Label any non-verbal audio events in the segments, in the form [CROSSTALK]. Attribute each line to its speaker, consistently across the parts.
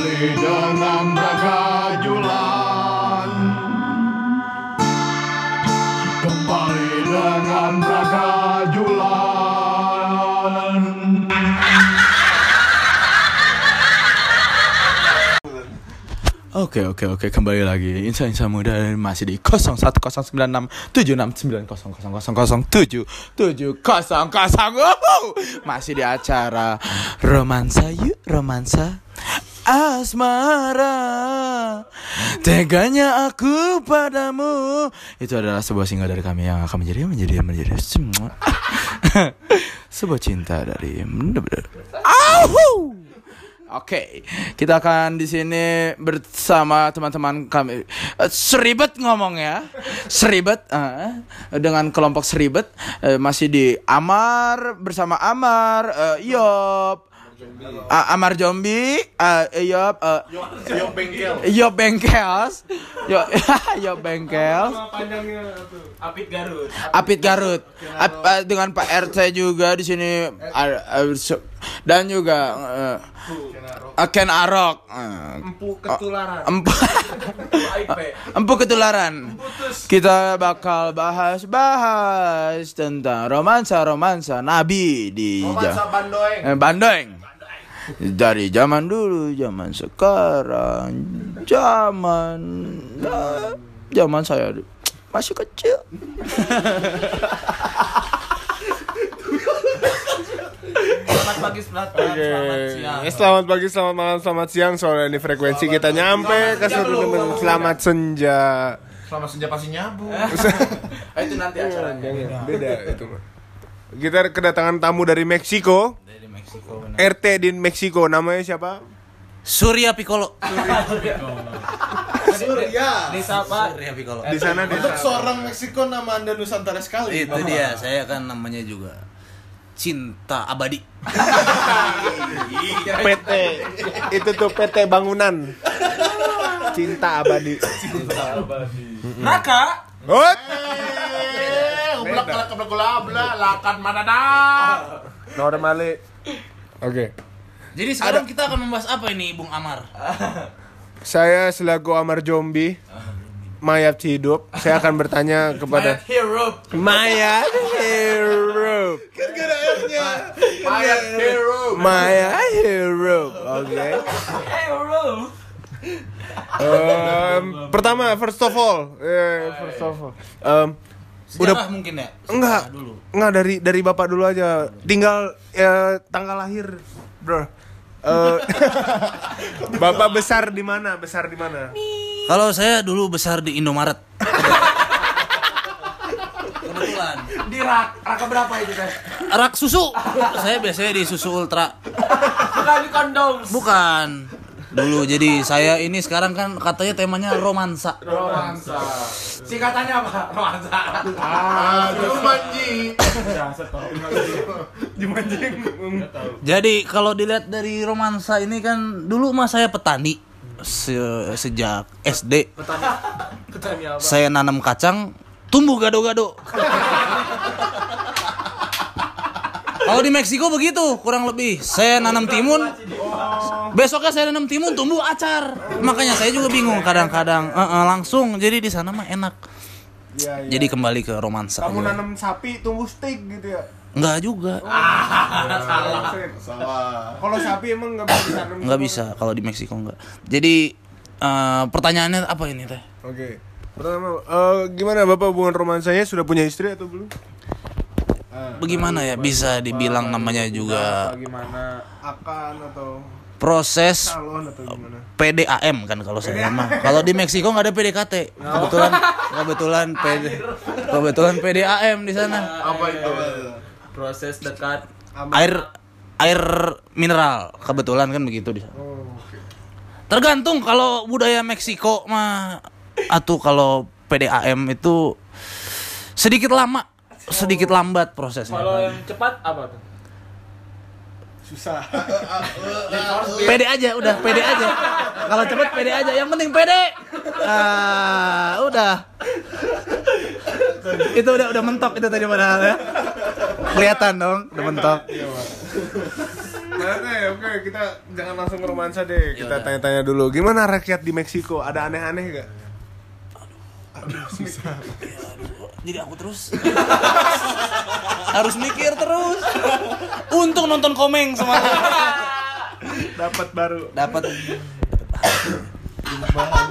Speaker 1: Kembali dengan Bragajulan Kembali dengan Bragajulan
Speaker 2: Oke oke oke kembali lagi. Insa Insa Muda masih di 01096790007700700 Masih di acara Romansa yuk romansa Asmara. Teganya aku padamu. Itu adalah sebuah single dari kami yang akan menjadi menjadi menjadi semua. [LAUGHS] Sebuah cinta dari Auhu! Oke, kita akan di sini bersama teman-teman kami. Eh, seribet ngomong ya, seribet eh, dengan kelompok seribet eh, masih di Amar bersama Amar, Yop, A- Amar Jombi, eh, Yop, eh,
Speaker 3: Yo bengkel.
Speaker 2: Yop Bengkels, Yop, [LAUGHS] Yop Bengkels.
Speaker 3: Apit Garut.
Speaker 2: Apit Garut, Ap- eh, dengan Pak RT juga di sini dan juga eh, Ken Arok.
Speaker 3: Empu ketularan.
Speaker 2: Empu [LAUGHS] Empu ketularan. Kita bakal bahas-bahas tentang romansa-romansa Nabi di
Speaker 3: Romansa Bandoeng.
Speaker 2: eh, Bandeng. Dari zaman dulu, zaman sekarang, zaman nah, zaman saya masih kecil.
Speaker 3: Selamat pagi, selamat selamat siang.
Speaker 4: Eh, Selamat pagi, selamat malam, selamat siang. Soalnya ini frekuensi kita nyampe ke seluruh teman. Selamat senja.
Speaker 3: Selamat senja pasti nyabu. [LAUGHS]
Speaker 2: itu nanti acaranya.
Speaker 4: Beda itu mah. Kita kedatangan tamu dari Meksiko.
Speaker 2: Meksiko.
Speaker 4: RT di Meksiko. Namanya siapa?
Speaker 2: Surya Piccolo.
Speaker 3: Surya. Desa apa?
Speaker 2: Surya Piccolo.
Speaker 4: Di sana di
Speaker 5: Untuk seorang Meksiko nama Anda Nusantara sekali.
Speaker 2: Itu dia, saya kan namanya juga cinta abadi.
Speaker 4: PT. Itu tuh PT Bangunan. Cinta abadi.
Speaker 3: Raka.
Speaker 4: Hot.
Speaker 3: Eh, ublak kalak keblak
Speaker 4: Normali. Oke.
Speaker 6: Jadi sekarang kita akan membahas apa ini, Bung Amar?
Speaker 4: Saya selaku Amar Jombi mayat hidup, saya akan bertanya [LAUGHS] kepada
Speaker 2: Hero.
Speaker 4: mayat hidup.
Speaker 3: Mayat hero.
Speaker 4: Mayat hidup. Oke. Em, pertama, first of all, eh, first of all, Em,
Speaker 6: Sejarah mungkin ya?
Speaker 4: enggak,
Speaker 6: dulu.
Speaker 4: enggak dari dari bapak dulu aja. Tinggal eh, tanggal lahir, bro. Eh, [LAUGHS] bapak besar di mana? Besar di mana?
Speaker 6: Kalau saya dulu besar di Indomaret. Kebetulan.
Speaker 2: Di rak, raka berapa itu teh?
Speaker 6: Rak susu. Saya biasanya di susu ultra.
Speaker 2: Bukan di kondom.
Speaker 6: Bukan. Dulu jadi saya ini sekarang kan katanya temanya romansa.
Speaker 2: Romansa. Singkatannya apa? Romansa.
Speaker 3: Ah, Jumanji.
Speaker 6: Jadi kalau dilihat dari romansa ini kan dulu mah saya petani Se- sejak SD.
Speaker 3: Petani apa?
Speaker 6: Saya nanam kacang, tumbuh gado-gado. Kalau di Meksiko begitu, kurang lebih. Saya nanam timun, besoknya saya nanam timun, tumbuh acar. Makanya saya juga bingung kadang-kadang. Eh, eh, langsung, jadi di sana mah enak.
Speaker 4: Iya, iya.
Speaker 6: Jadi kembali ke romansa.
Speaker 4: Kamu nanam sapi tumbuh steak gitu ya?
Speaker 6: Enggak juga,
Speaker 4: Salah. Kalau sapi emang nggak bisa ditanam.
Speaker 6: enggak bisa kalau di Meksiko enggak. Jadi eh, pertanyaannya apa ini teh?
Speaker 4: Oke. Pertama, eh, gimana bapak hubungan romansanya sudah punya istri atau belum?
Speaker 6: Bagaimana ya bisa dibilang namanya juga
Speaker 4: Gimana? Akan atau
Speaker 6: proses
Speaker 4: calon atau gimana?
Speaker 6: PDAM kan kalau saya mah. Kalau di Meksiko nggak ada PDKT. Kebetulan kebetulan PD kebetulan PDAM di sana.
Speaker 3: Apa itu?
Speaker 2: Proses dekat.
Speaker 6: Air air mineral kebetulan kan begitu di sana. Tergantung kalau budaya Meksiko mah atau kalau PDAM itu sedikit lama, sedikit lambat prosesnya.
Speaker 3: Kalau yang cepat apa tuh?
Speaker 4: Susah. [LAUGHS]
Speaker 6: Pede aja, udah pede aja. Kalau cepet pede aja, yang penting pede. Ah, udah. itu udah udah mentok itu tadi padahal ya. Kelihatan dong, udah mentok.
Speaker 4: Oke, oke, kita jangan langsung ke romansa deh. Kita tanya-tanya dulu. Gimana rakyat di Meksiko? Ada aneh-aneh gak?
Speaker 6: Jadi aku terus [LAUGHS] harus mikir terus. Untung nonton komeng semalam.
Speaker 4: Dapat baru.
Speaker 6: Dapat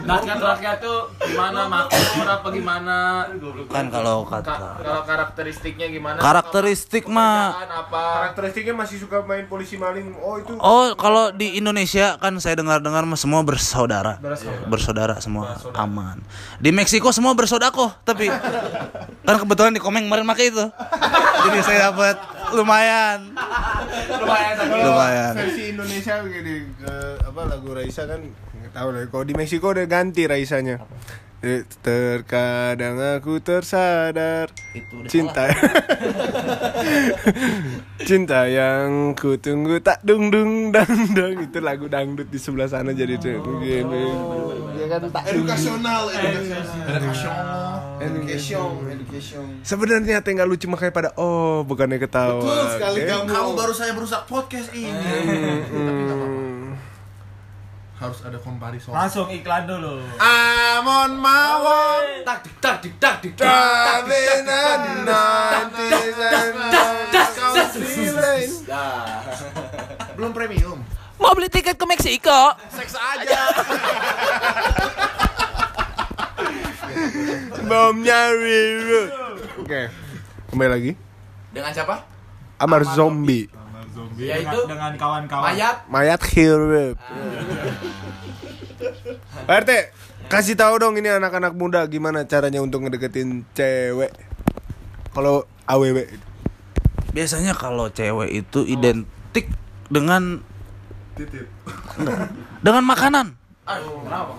Speaker 7: Rakyat-rakyat tuh gimana makmur apa gimana?
Speaker 6: kan kalau
Speaker 7: Ka-
Speaker 6: kata
Speaker 7: kalau karakteristiknya gimana?
Speaker 6: karakteristik mah?
Speaker 4: Karakteristiknya masih suka main polisi maling. Oh, itu
Speaker 6: Oh, kalau di Indonesia kan saya dengar-dengar mah semua bersaudara. Bersaudara semua aman. Di Meksiko semua bersodakoh, tapi kan kebetulan di Komeng kemarin pakai itu. Jadi saya dapat lumayan.
Speaker 7: Lumayan
Speaker 6: Lumayan.
Speaker 4: versi Indonesia begini ke apa lagu Raisa kan tahu deh. Kalau di Meksiko udah ganti Raisanya. Eh, Terkadang aku tersadar
Speaker 6: Itu udah
Speaker 4: cinta [LAUGHS] cinta yang ku tunggu tak dung dung dang dang itu lagu dangdut di sebelah sana jadi tuh begini ya kan tak.
Speaker 5: Edukasional, edukasional. Education, education.
Speaker 4: sebenarnya tinggal lucu makanya pada oh bukannya ketawa
Speaker 5: Betul sekali
Speaker 4: Oke.
Speaker 5: kamu. Kamu baru saya berusak podcast ini. Tapi nggak apa-apa. Harus ada komparison.
Speaker 7: Langsung iklan dulu.
Speaker 5: Amon mawon.
Speaker 7: Tak dik tak dik tak dik
Speaker 4: nanti
Speaker 5: Belum premium.
Speaker 6: Mau beli tiket ke Meksiko?
Speaker 5: Seks aja.
Speaker 4: bomnya wiru oke kembali lagi
Speaker 2: Dengan siapa?
Speaker 4: Amar zombie
Speaker 2: Yaitu
Speaker 7: dengan kawan-kawan.
Speaker 2: mayat.
Speaker 4: mayat hirup Pak RT kasih tahu dong ini anak-anak muda gimana caranya untuk ngedeketin cewek kalau aww
Speaker 6: Biasanya kalau cewek itu identik dengan dengan makanan.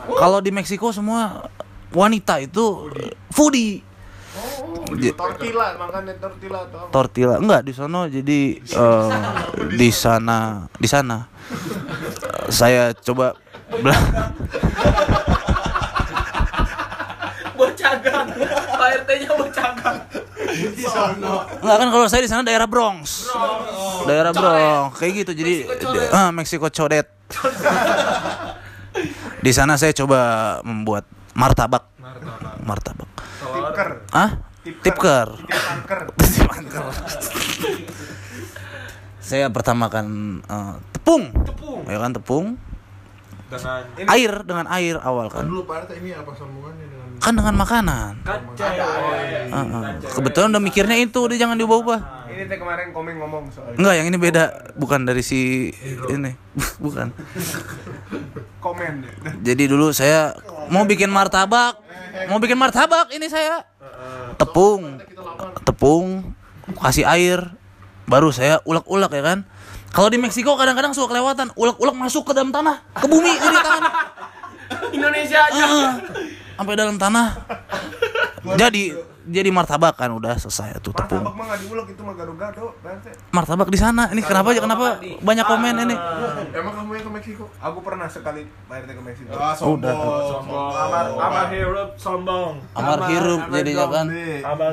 Speaker 6: Kalau di Meksiko semua wanita itu foodie. J-
Speaker 4: tortilla makannya tortilla atau apa?
Speaker 6: tortilla. Enggak di sana jadi eh, di sana di sana. Saya coba bela- [LAUGHS]
Speaker 7: Bocagang. Pak RT-nya bocagang.
Speaker 6: enggak kan kalau saya di sana daerah Bronx. Daerah Bronx kayak gitu. Jadi ah Meksiko codet [LAUGHS] di sana saya coba membuat martabak. Martabak.
Speaker 4: Tipker
Speaker 6: ah tipker.
Speaker 4: Tipker. [LAUGHS]
Speaker 6: Tipker. saya pertamakan eh, tepung. Ya kan tepung.
Speaker 7: Dengan
Speaker 6: air dengan air awal kan
Speaker 5: Dulu Pak ini apa sambungannya dengan
Speaker 6: kan dengan makanan. Heeh. kebetulan udah mikirnya itu udah jangan diubah-ubah.
Speaker 4: Ini teh kemarin komeng ngomong soal
Speaker 6: enggak yang ini beda. Bukan dari si ini. [LAUGHS] Bukan.
Speaker 4: Komen.
Speaker 6: Jadi dulu saya mau bikin martabak. Mau bikin martabak ini saya. Tepung. Tepung. Kasih air. Baru saya ulek-ulek ya kan? Kalau di Meksiko kadang-kadang suka kelewatan. Ulek-ulek masuk ke dalam tanah. Ke bumi jadi tangan [LAUGHS]
Speaker 7: Indonesia aja.
Speaker 6: Sampai dalam tanah. Jadi jadi martabak kan udah selesai tuh tepung.
Speaker 4: Martabak mah diulek itu mah gado-gado
Speaker 6: martabak di sana. Ini kenapa aja kenapa banyak komen ini?
Speaker 5: Emang kamu yang ke Meksiko?
Speaker 4: aku pernah sekali RT ke Meksiko.
Speaker 5: Ah, sombong.
Speaker 7: Sombong. Amar Amar hirup sombong.
Speaker 6: amar hirup jadinya kan.
Speaker 7: Amar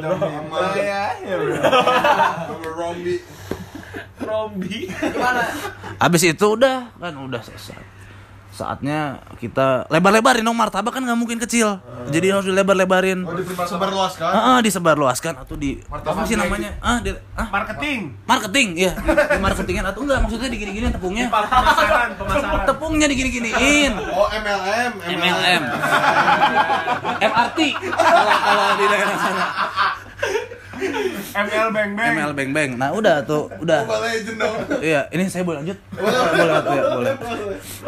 Speaker 4: ya
Speaker 5: Sama Rombi.
Speaker 7: Rombi.
Speaker 6: habis itu udah kan udah selesai saatnya kita lebar-lebarin dong martabak kan nggak mungkin kecil. Jadi harus dilebar-lebarin.
Speaker 5: Oh, disebar luaskan.
Speaker 6: Ah, ah, disebarluaskan. Atau di apa sih namanya? ah di, ah.
Speaker 4: Marketing.
Speaker 6: Marketing ya di marketingin atau enggak maksudnya digini-giniin tepungnya.
Speaker 4: Pemasaran pemasaran.
Speaker 6: Tepungnya digini-giniin.
Speaker 5: Oh, MLM,
Speaker 6: MLM MRT kalau kalau di daerah sana
Speaker 4: ML bang bang.
Speaker 6: ML beng beng nah udah tuh udah.
Speaker 5: Mobile Legend dong.
Speaker 6: iya ini saya boleh lanjut? Boleh ya, boleh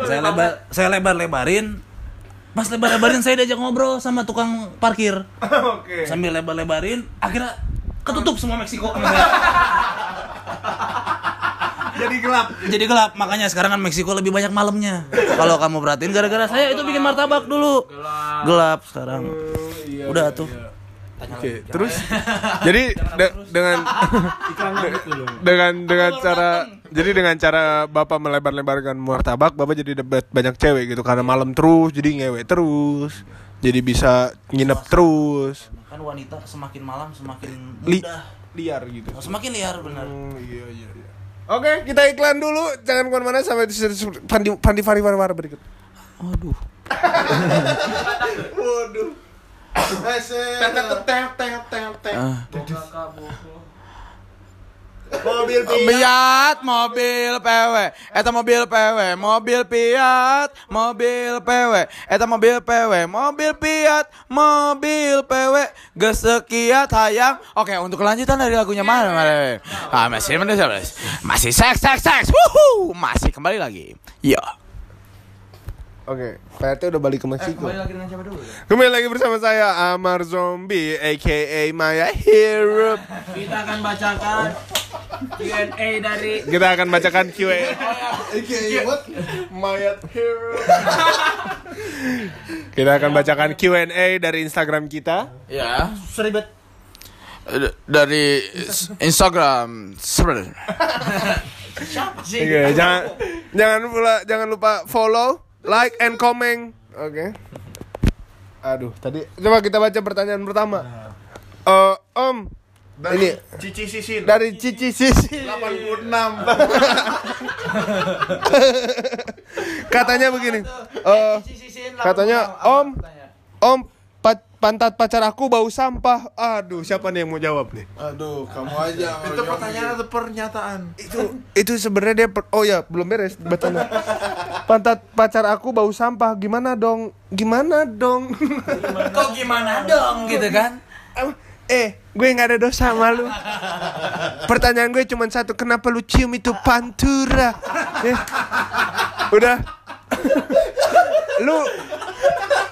Speaker 6: saya lebar saya lebar lebarin pas lebar lebarin saya diajak ngobrol sama tukang parkir. [LAUGHS]
Speaker 4: Oke.
Speaker 6: Sambil lebar lebarin akhirnya ketutup semua Meksiko.
Speaker 4: Jadi gelap.
Speaker 6: Jadi gelap makanya sekarang kan Meksiko lebih banyak malamnya. Kalau kamu perhatiin gara-gara saya itu bikin martabak dulu. Gelap. Sekarang. Udah tuh
Speaker 4: Oke, terus? [LAUGHS] jadi de- dengan [LAUGHS] [LAUGHS] dengan dengan cara jadi dengan cara bapak melebar-lebarkan martabak, bapak jadi dapat banyak cewek gitu. Karena malam terus jadi ngewe terus, jadi bisa nginep terus,
Speaker 6: kan wanita semakin malam semakin
Speaker 4: Li-
Speaker 6: mudah.
Speaker 4: liar gitu.
Speaker 6: semakin liar benar.
Speaker 4: Oh, iya iya iya. Oke, kita iklan dulu. Jangan ke mana-mana sampai di Pandi Pandi Fari Fari Fari berikut.
Speaker 6: Aduh.
Speaker 5: Mobil
Speaker 2: Piat mobil PW Eta mobil PW Mobil Piat Mobil PW Eta mobil PW Mobil Piat Mobil PW Gesekiat hayang. Oke untuk kelanjutan dari lagunya mana mana ah, Masih masih Masih seks seks seks. Wuhu! Masih kembali lagi. Yo
Speaker 4: Oke, PRT udah balik ke Meksiko.
Speaker 2: lagi dengan siapa dulu
Speaker 4: Kembali lagi bersama saya Amar Zombie aka Maya Hero.
Speaker 7: Kita akan bacakan Q&A dari
Speaker 4: Kita akan bacakan Q&A.
Speaker 5: mayat hero.
Speaker 4: Kita akan bacakan Q&A dari Instagram kita.
Speaker 2: Ya
Speaker 5: Seribet.
Speaker 2: D- Dari Instagram Sebenarnya [LAUGHS]
Speaker 4: Oke, jangan jangan pula jangan lupa follow, like and comment. Oke. Aduh, tadi coba kita baca pertanyaan pertama. Eh, Om,
Speaker 5: Dari
Speaker 4: Ini.
Speaker 5: Cici Sisin.
Speaker 4: dari Cici Sisi
Speaker 5: 86. [LAUGHS]
Speaker 4: katanya begini. Eh, katanya Om, Om pantat pacar aku bau sampah. Aduh, siapa nih yang mau jawab nih?
Speaker 3: Aduh, kamu aja.
Speaker 5: Itu pertanyaan atau pernyataan?
Speaker 4: itu itu sebenarnya dia per- oh ya belum beres bertanya pantat pacar aku bau sampah gimana dong gimana dong [LAUGHS]
Speaker 6: Kok gimana dong gitu kan?
Speaker 4: eh gue nggak ada dosa sama lu pertanyaan gue cuma satu kenapa lu cium itu pantura Eh, udah [LAUGHS] lu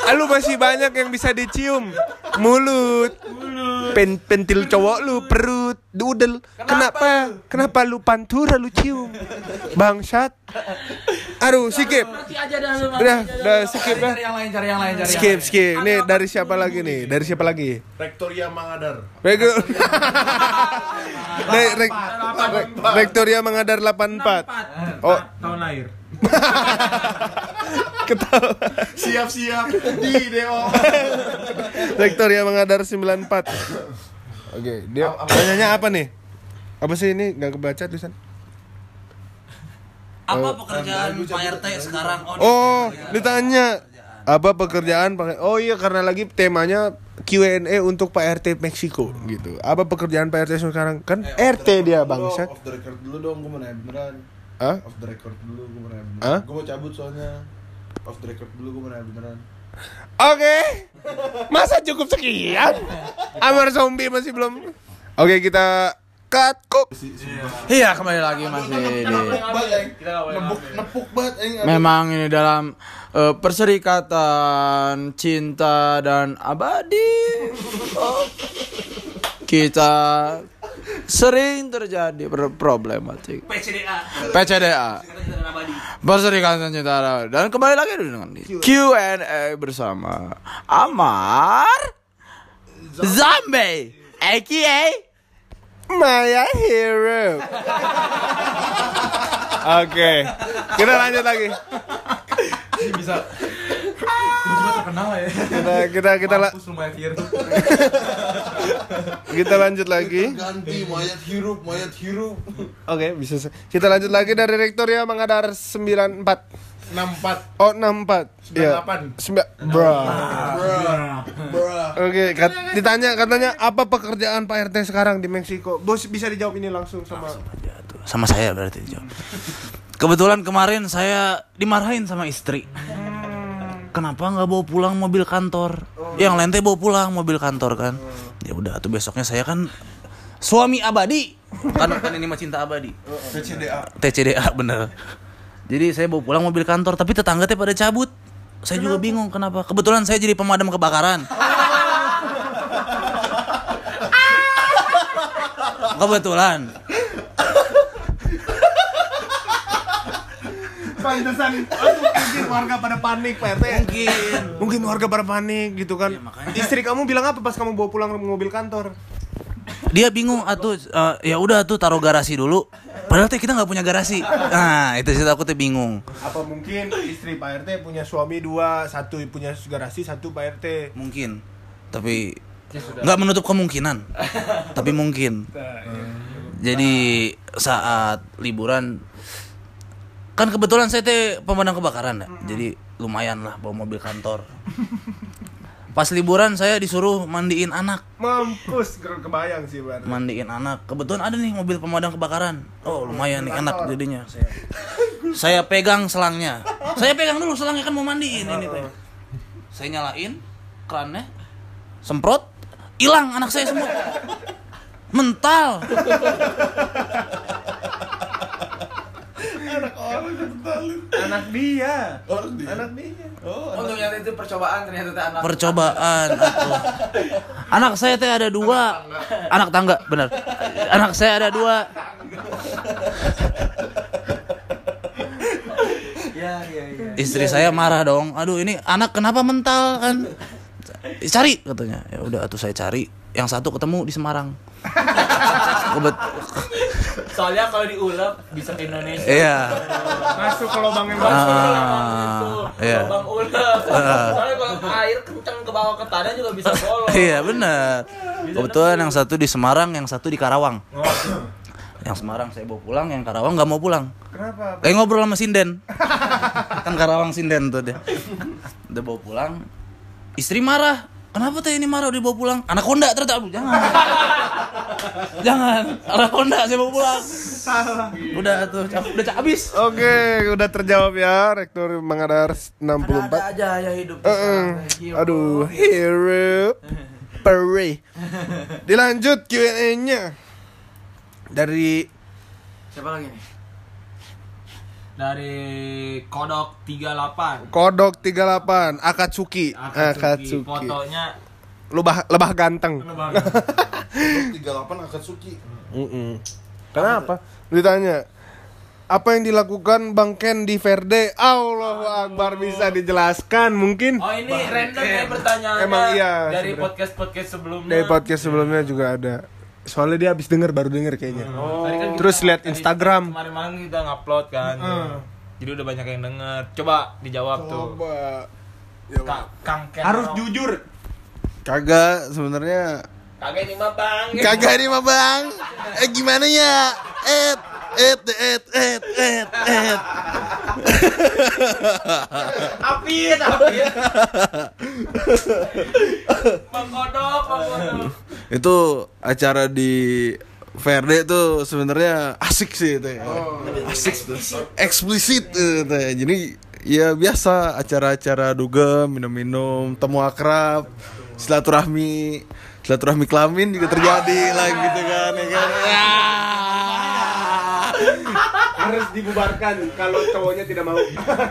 Speaker 4: lu masih banyak yang bisa dicium. Mulut. Pen pentil cowok lu perut dudel kenapa kenapa? lu? Pantura lu cium? Bangsat. Aduh skip. Udah udah skip dah.
Speaker 6: Cari yang lain, cari yang lain, cari
Speaker 4: skip skip. Ini dari siapa lagi nih? Dari siapa lagi?
Speaker 5: Rektoria Mangadar.
Speaker 4: Rego Re- Re- Re- Rektoria Mengadar 84 Oh.
Speaker 7: Tahun lahir. [LAUGHS]
Speaker 4: ketawa.
Speaker 5: Siap-siap. Di Deo.
Speaker 4: Rektoria Mengadar 94 Oke dia Tanyanya apa? Nih? Apa sih ini? Nggak kebaca tulisan?
Speaker 6: Apa pekerjaan Pak RT sekarang?
Speaker 4: Oh ditanya. Apa pekerjaan Pak Oh iya karena lagi temanya Q&A untuk Pak RT Meksiko gitu. Apa pekerjaan Pak RT sekarang? Kan RT dia bangsat.
Speaker 3: Off the record dulu dong, gue mau nanya beneran.
Speaker 4: Hah?
Speaker 3: Off the record dulu, gue mau nanya
Speaker 4: Hah?
Speaker 3: beneran. Gue mau cabut soalnya. Off the record dulu, gue mau nanya beneran.
Speaker 4: Oke. Masa cukup sekian? Amar zombie masih belum. Oke, kita cut kok.
Speaker 2: Iya kembali lagi masih di
Speaker 3: Nepuk, nepuk banget. eh,
Speaker 2: Memang ini dalam eh, perserikatan cinta dan abadi. Oh. [LAUGHS] Kita sering terjadi problematik.
Speaker 6: PCDA.
Speaker 2: PCDA. Perserikatan cinta dan Abadi. dan kembali lagi dengan Q&A bersama Amar Zombie aka
Speaker 4: Maya Hero. Oke. Kita lanjut lagi. Kita kita kita la- [LAUGHS] kita lanjut lagi.
Speaker 3: Ganti mayat hirup, mayat hirup.
Speaker 4: Oke, bisa. se- Kita lanjut lagi dari Rektoria Mengadar 94.
Speaker 5: 64.
Speaker 4: Oh, 64. Iya.
Speaker 5: 98.
Speaker 4: Sembilan. Bro.
Speaker 3: Bruh.
Speaker 4: Oke, kat- ditanya katanya apa pekerjaan Pak RT sekarang di Meksiko? Bos bisa dijawab ini langsung sama
Speaker 6: Sama saya berarti dijawab. Kebetulan kemarin saya dimarahin sama istri. Kenapa nggak bawa pulang mobil kantor? Yang lain teh bawa pulang mobil kantor kan. Ya udah tuh besoknya saya kan suami abadi. Kan kan ini mah cinta abadi.
Speaker 3: TCDA.
Speaker 6: TCDA bener. Jadi saya bawa pulang mobil kantor tapi tetangga teh pada cabut. Saya juga bingung kenapa. Kebetulan saya jadi pemadam kebakaran. [LAUGHS] Kebetulan.
Speaker 4: Pantesan mungkin warga pada panik Pak RT.
Speaker 6: Mungkin.
Speaker 4: Mungkin warga pada panik gitu kan. Istri kamu bilang apa pas kamu bawa pulang mobil kantor?
Speaker 6: Dia bingung atuh eh, ya udah tuh taruh garasi dulu. Padahal teh kita nggak punya garasi. Nah, itu sih aku tuh bingung.
Speaker 4: Apa mungkin istri Pak RT punya suami dua, satu punya garasi, satu Pak RT.
Speaker 6: Mungkin. Tapi nggak menutup kemungkinan. [LAUGHS] Tapi mungkin. Jadi saat liburan kan kebetulan saya teh pemadam kebakaran ya. Jadi lumayan lah bawa mobil kantor. Pas liburan saya disuruh mandiin anak,
Speaker 4: Mampus ke- kebayang sih bar.
Speaker 6: mandiin anak. Kebetulan ada nih mobil pemadam kebakaran. Oh, lumayan nih enak jadinya saya. Saya pegang selangnya. Saya pegang dulu selangnya kan mau mandiin ini teh. Saya nyalain kerannya. Semprot, hilang anak saya semua. Mental.
Speaker 4: Anak dia. Anak dia.
Speaker 7: Oh, ternyata itu percobaan ternyata teh anak.
Speaker 6: percobaan atuh. Anak saya teh ada dua. Anak tangga, benar. Anak saya ada dua.
Speaker 7: Ya, ya, ya.
Speaker 6: Istri saya marah dong. Aduh, ini anak kenapa mental kan? Cari katanya. Ya udah atuh saya cari. Yang satu ketemu di Semarang. Kebet
Speaker 7: Soalnya kalau diulap bisa ke Indonesia.
Speaker 6: Iya.
Speaker 4: Masuk ke lubang yang bagus.
Speaker 6: Ah, iya.
Speaker 7: Bang ulap. Soalnya kalau air kencang ke bawah ke tanah juga bisa bolong.
Speaker 6: Iya benar. Kebetulan yang satu di Semarang, yang satu di Karawang. Yang Semarang saya bawa pulang, yang Karawang nggak mau pulang.
Speaker 4: Kenapa?
Speaker 6: Eh ngobrol sama Sinden. kan Karawang Sinden tuh dia. Udah bawa pulang. Istri marah. Kenapa teh ini marah udah bawa pulang? Anak Honda ternyata. Aduh, jangan. Jangan, arah Honda saya mau pulang. Salah. Udah tuh, udah habis.
Speaker 4: Oke, okay, udah terjawab ya Rektor mengadar 64.
Speaker 7: Ada, ada aja ya hidup.
Speaker 4: Uh -uh. Hero. Aduh, hero. Perry. Dilanjut Q&A-nya. Dari
Speaker 7: siapa lagi nih? dari Kodok 38.
Speaker 4: Kodok 38, Akatsuki. Akatsuki. Akatsuki.
Speaker 7: Fotonya
Speaker 4: lebah lebah ganteng.
Speaker 5: Lebah ganteng. [LAUGHS] 38 Akatsuki.
Speaker 4: Mm -mm. Kenapa? Ditanya apa yang dilakukan Bang Ken di Verde? Allahu. Akbar bisa dijelaskan mungkin.
Speaker 7: Oh ini Bang random Ken. ya pertanyaannya.
Speaker 4: Emang iya.
Speaker 7: Dari podcast-podcast sebelumnya.
Speaker 4: Dari podcast sebelumnya juga ada. Soalnya dia habis denger baru denger kayaknya.
Speaker 7: Hmm. Oh. Kan
Speaker 4: Terus lihat Instagram.
Speaker 7: Kemarin malam kita ngupload kan. Hmm. Jadi udah banyak yang denger. Coba dijawab Coba. tuh.
Speaker 4: Coba.
Speaker 7: Ya, Ka Kang Ken.
Speaker 2: Harus jujur.
Speaker 4: Kagak sebenarnya
Speaker 7: Kagak ini mah bang.
Speaker 4: Kagak nih mah bang Eh gimana ya Et Et et et et et
Speaker 7: Apit, apit. Bang Kodok, Bang Kodok.
Speaker 4: Itu acara di Verde tuh sebenarnya asik sih itu ya. Asik Eksplisit itu ya. Jadi ya biasa acara-acara dugem, minum-minum, temu akrab, silaturahmi, silaturahmi kelamin juga terjadi lah gitu kan ya kan. [LAUGHS] Ya. Harus dibubarkan kalau cowoknya tidak mau.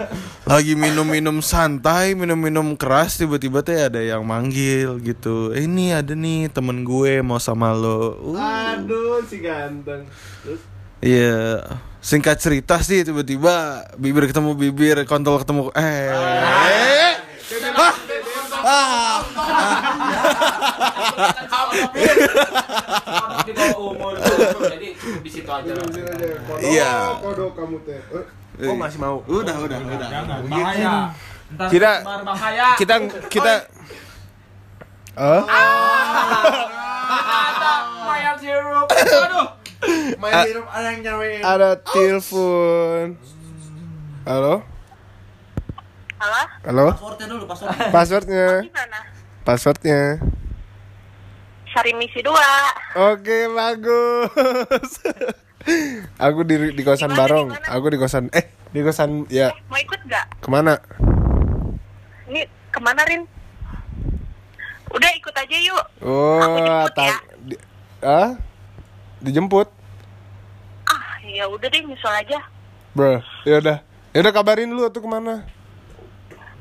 Speaker 4: [LAUGHS] Lagi minum-minum santai, minum-minum keras tiba-tiba teh ada yang manggil gitu. Eh, ini ada nih temen gue mau sama lo. Uh.
Speaker 5: Aduh si ganteng.
Speaker 4: Iya, singkat cerita sih tiba-tiba bibir ketemu bibir, kontol ketemu eh. Hah? Ah.
Speaker 7: Kodok di bawah umur. Jadi cukup di situ aja.
Speaker 4: Iya.
Speaker 5: Kodok kamu teh.
Speaker 4: Oh masih mau? Udah, udah, udah.
Speaker 7: Jangan bahaya.
Speaker 4: Kita-. Kita kita Oh?
Speaker 7: ada mayat sirup. Aduh.
Speaker 5: Main minum ada yang nyari.
Speaker 4: Ada telepon. Halo?
Speaker 8: Halo,
Speaker 4: Halo?
Speaker 6: Passwordnya dulu, passwordnya.
Speaker 4: Passwordnya? Passwordnya?
Speaker 8: Sari misi 2
Speaker 4: Oke bagus. [LAUGHS] Aku di di kosan
Speaker 8: Di mana,
Speaker 4: Barong.
Speaker 8: di mana?
Speaker 4: Aku di kosan eh di kosan ya
Speaker 8: Mau ikut gak?
Speaker 4: ke mana?
Speaker 8: Ini ke mana Rin? Udah ikut aja yuk
Speaker 4: Oh,
Speaker 8: Aku jemput
Speaker 4: tak
Speaker 8: ya.
Speaker 4: di, ah dijemput,
Speaker 8: Ah ya udah deh nyusul aja
Speaker 4: bro. Ya udah, ya udah kabarin dulu tuh ke mana?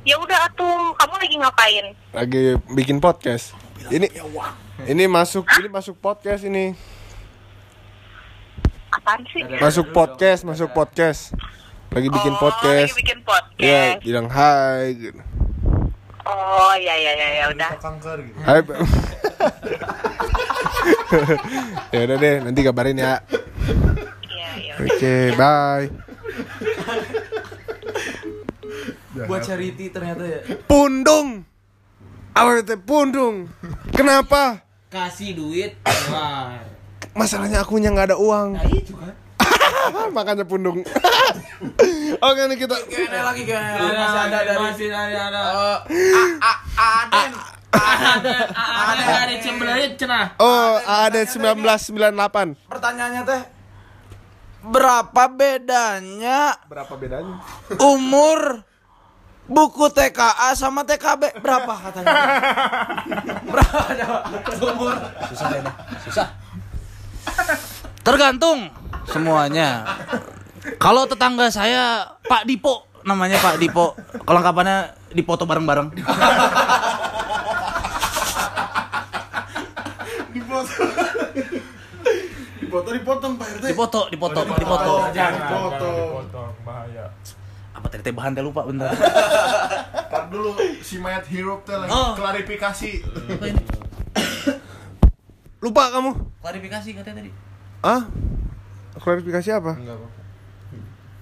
Speaker 8: Ya udah atuh, kamu lagi ngapain?
Speaker 4: Lagi bikin podcast. Ini ini masuk ini masuk podcast ini.
Speaker 8: Apaan sih?
Speaker 4: Masuk podcast, masuk podcast. Lagi bikin
Speaker 8: Oh,
Speaker 4: podcast.
Speaker 8: lagi bikin podcast
Speaker 4: Ya, bilang hai gitu.
Speaker 8: Oh ya ya ya ya udah
Speaker 5: Kanker gitu.
Speaker 4: Hai. [LAUGHS] Ya udah deh, nanti kabarin ya.
Speaker 8: Iya ya
Speaker 4: Oke, bye.
Speaker 7: Buat charity ternyata ya.
Speaker 4: Pundung. Itu pundung? Kenapa?
Speaker 7: Kasih duit keluar.
Speaker 4: masalahnya akunya nggak ada uang. [LAUGHS] Makanya pundung. [LAUGHS] Oke nih kita
Speaker 2: Kayaknya lagi
Speaker 7: Ada,
Speaker 2: masih ada dari
Speaker 7: masih ada ada.
Speaker 2: Eh, [LAUGHS] Aden.
Speaker 7: Ada ada dari Cembelit cenah.
Speaker 4: Oh, ada 1998.
Speaker 2: Pertanyaannya teh berapa bedanya
Speaker 4: Berapa bedanya?
Speaker 2: umur buku TKA sama TKB berapa katanya? [LAUGHS] berapa coba? Umur
Speaker 6: Tergantung semuanya. Kalau tetangga saya Pak Dipo namanya Pak Dipo. Kelengkapannya dipoto bareng-bareng.
Speaker 5: Dipoto dipotong Pak RT.
Speaker 6: Dipoto, dipoto, dipoto.
Speaker 7: Jangan
Speaker 5: Dipotong.
Speaker 7: dipotong bahaya.
Speaker 6: Apa tadi teh bahan teh lupa bentar. [LAUGHS]
Speaker 5: Tar dulu si mayat hero teh lagi
Speaker 6: Oh.
Speaker 5: klarifikasi. [LAUGHS]
Speaker 4: Lupa kamu?
Speaker 6: Klarifikasi katanya tadi.
Speaker 4: Ah? Klarifikasi apa?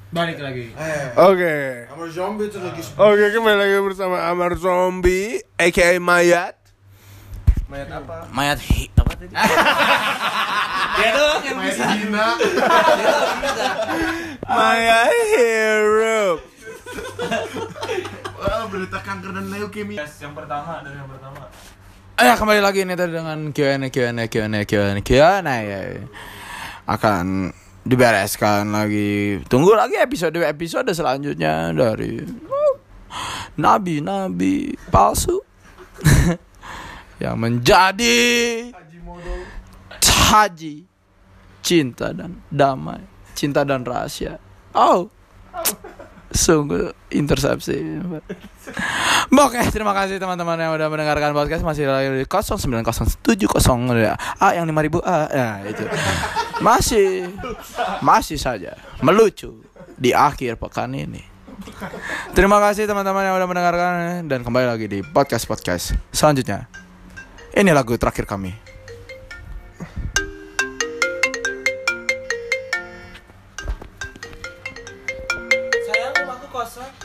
Speaker 7: Balik lagi.
Speaker 4: Oke.
Speaker 5: Amar zombie tuh lagi
Speaker 4: Oke, kembali lagi bersama Amar Zombie aka Mayat.
Speaker 5: mayat apa?
Speaker 6: Mayat hi apa tadi? [LAUGHS]
Speaker 2: Dia dong yang
Speaker 5: Mayat
Speaker 2: bisa.
Speaker 5: hina.
Speaker 4: Mayat Hero.
Speaker 5: Wah, berita kanker dan leukemia.
Speaker 7: Yes, yang pertama dari yang pertama.
Speaker 2: Eh kembali lagi nih tadi dengan Q&A Q&A Q&A Q&A Q&A ya. Akan dibereskan lagi. Tunggu lagi episode-episode selanjutnya dari nabi-nabi palsu [LAUGHS] yang menjadi haji cinta dan damai, cinta dan rahasia. Oh. Sungguh intersepsi. [LAUGHS] Oke, terima kasih teman-teman yang udah mendengarkan podcast masih lagi di 09070 ya. A yang 5000 A. Ya, itu. Masih masih saja melucu di akhir pekan ini. Terima kasih teman-teman yang udah mendengarkan dan kembali lagi di podcast-podcast selanjutnya. Ini lagu terakhir kami.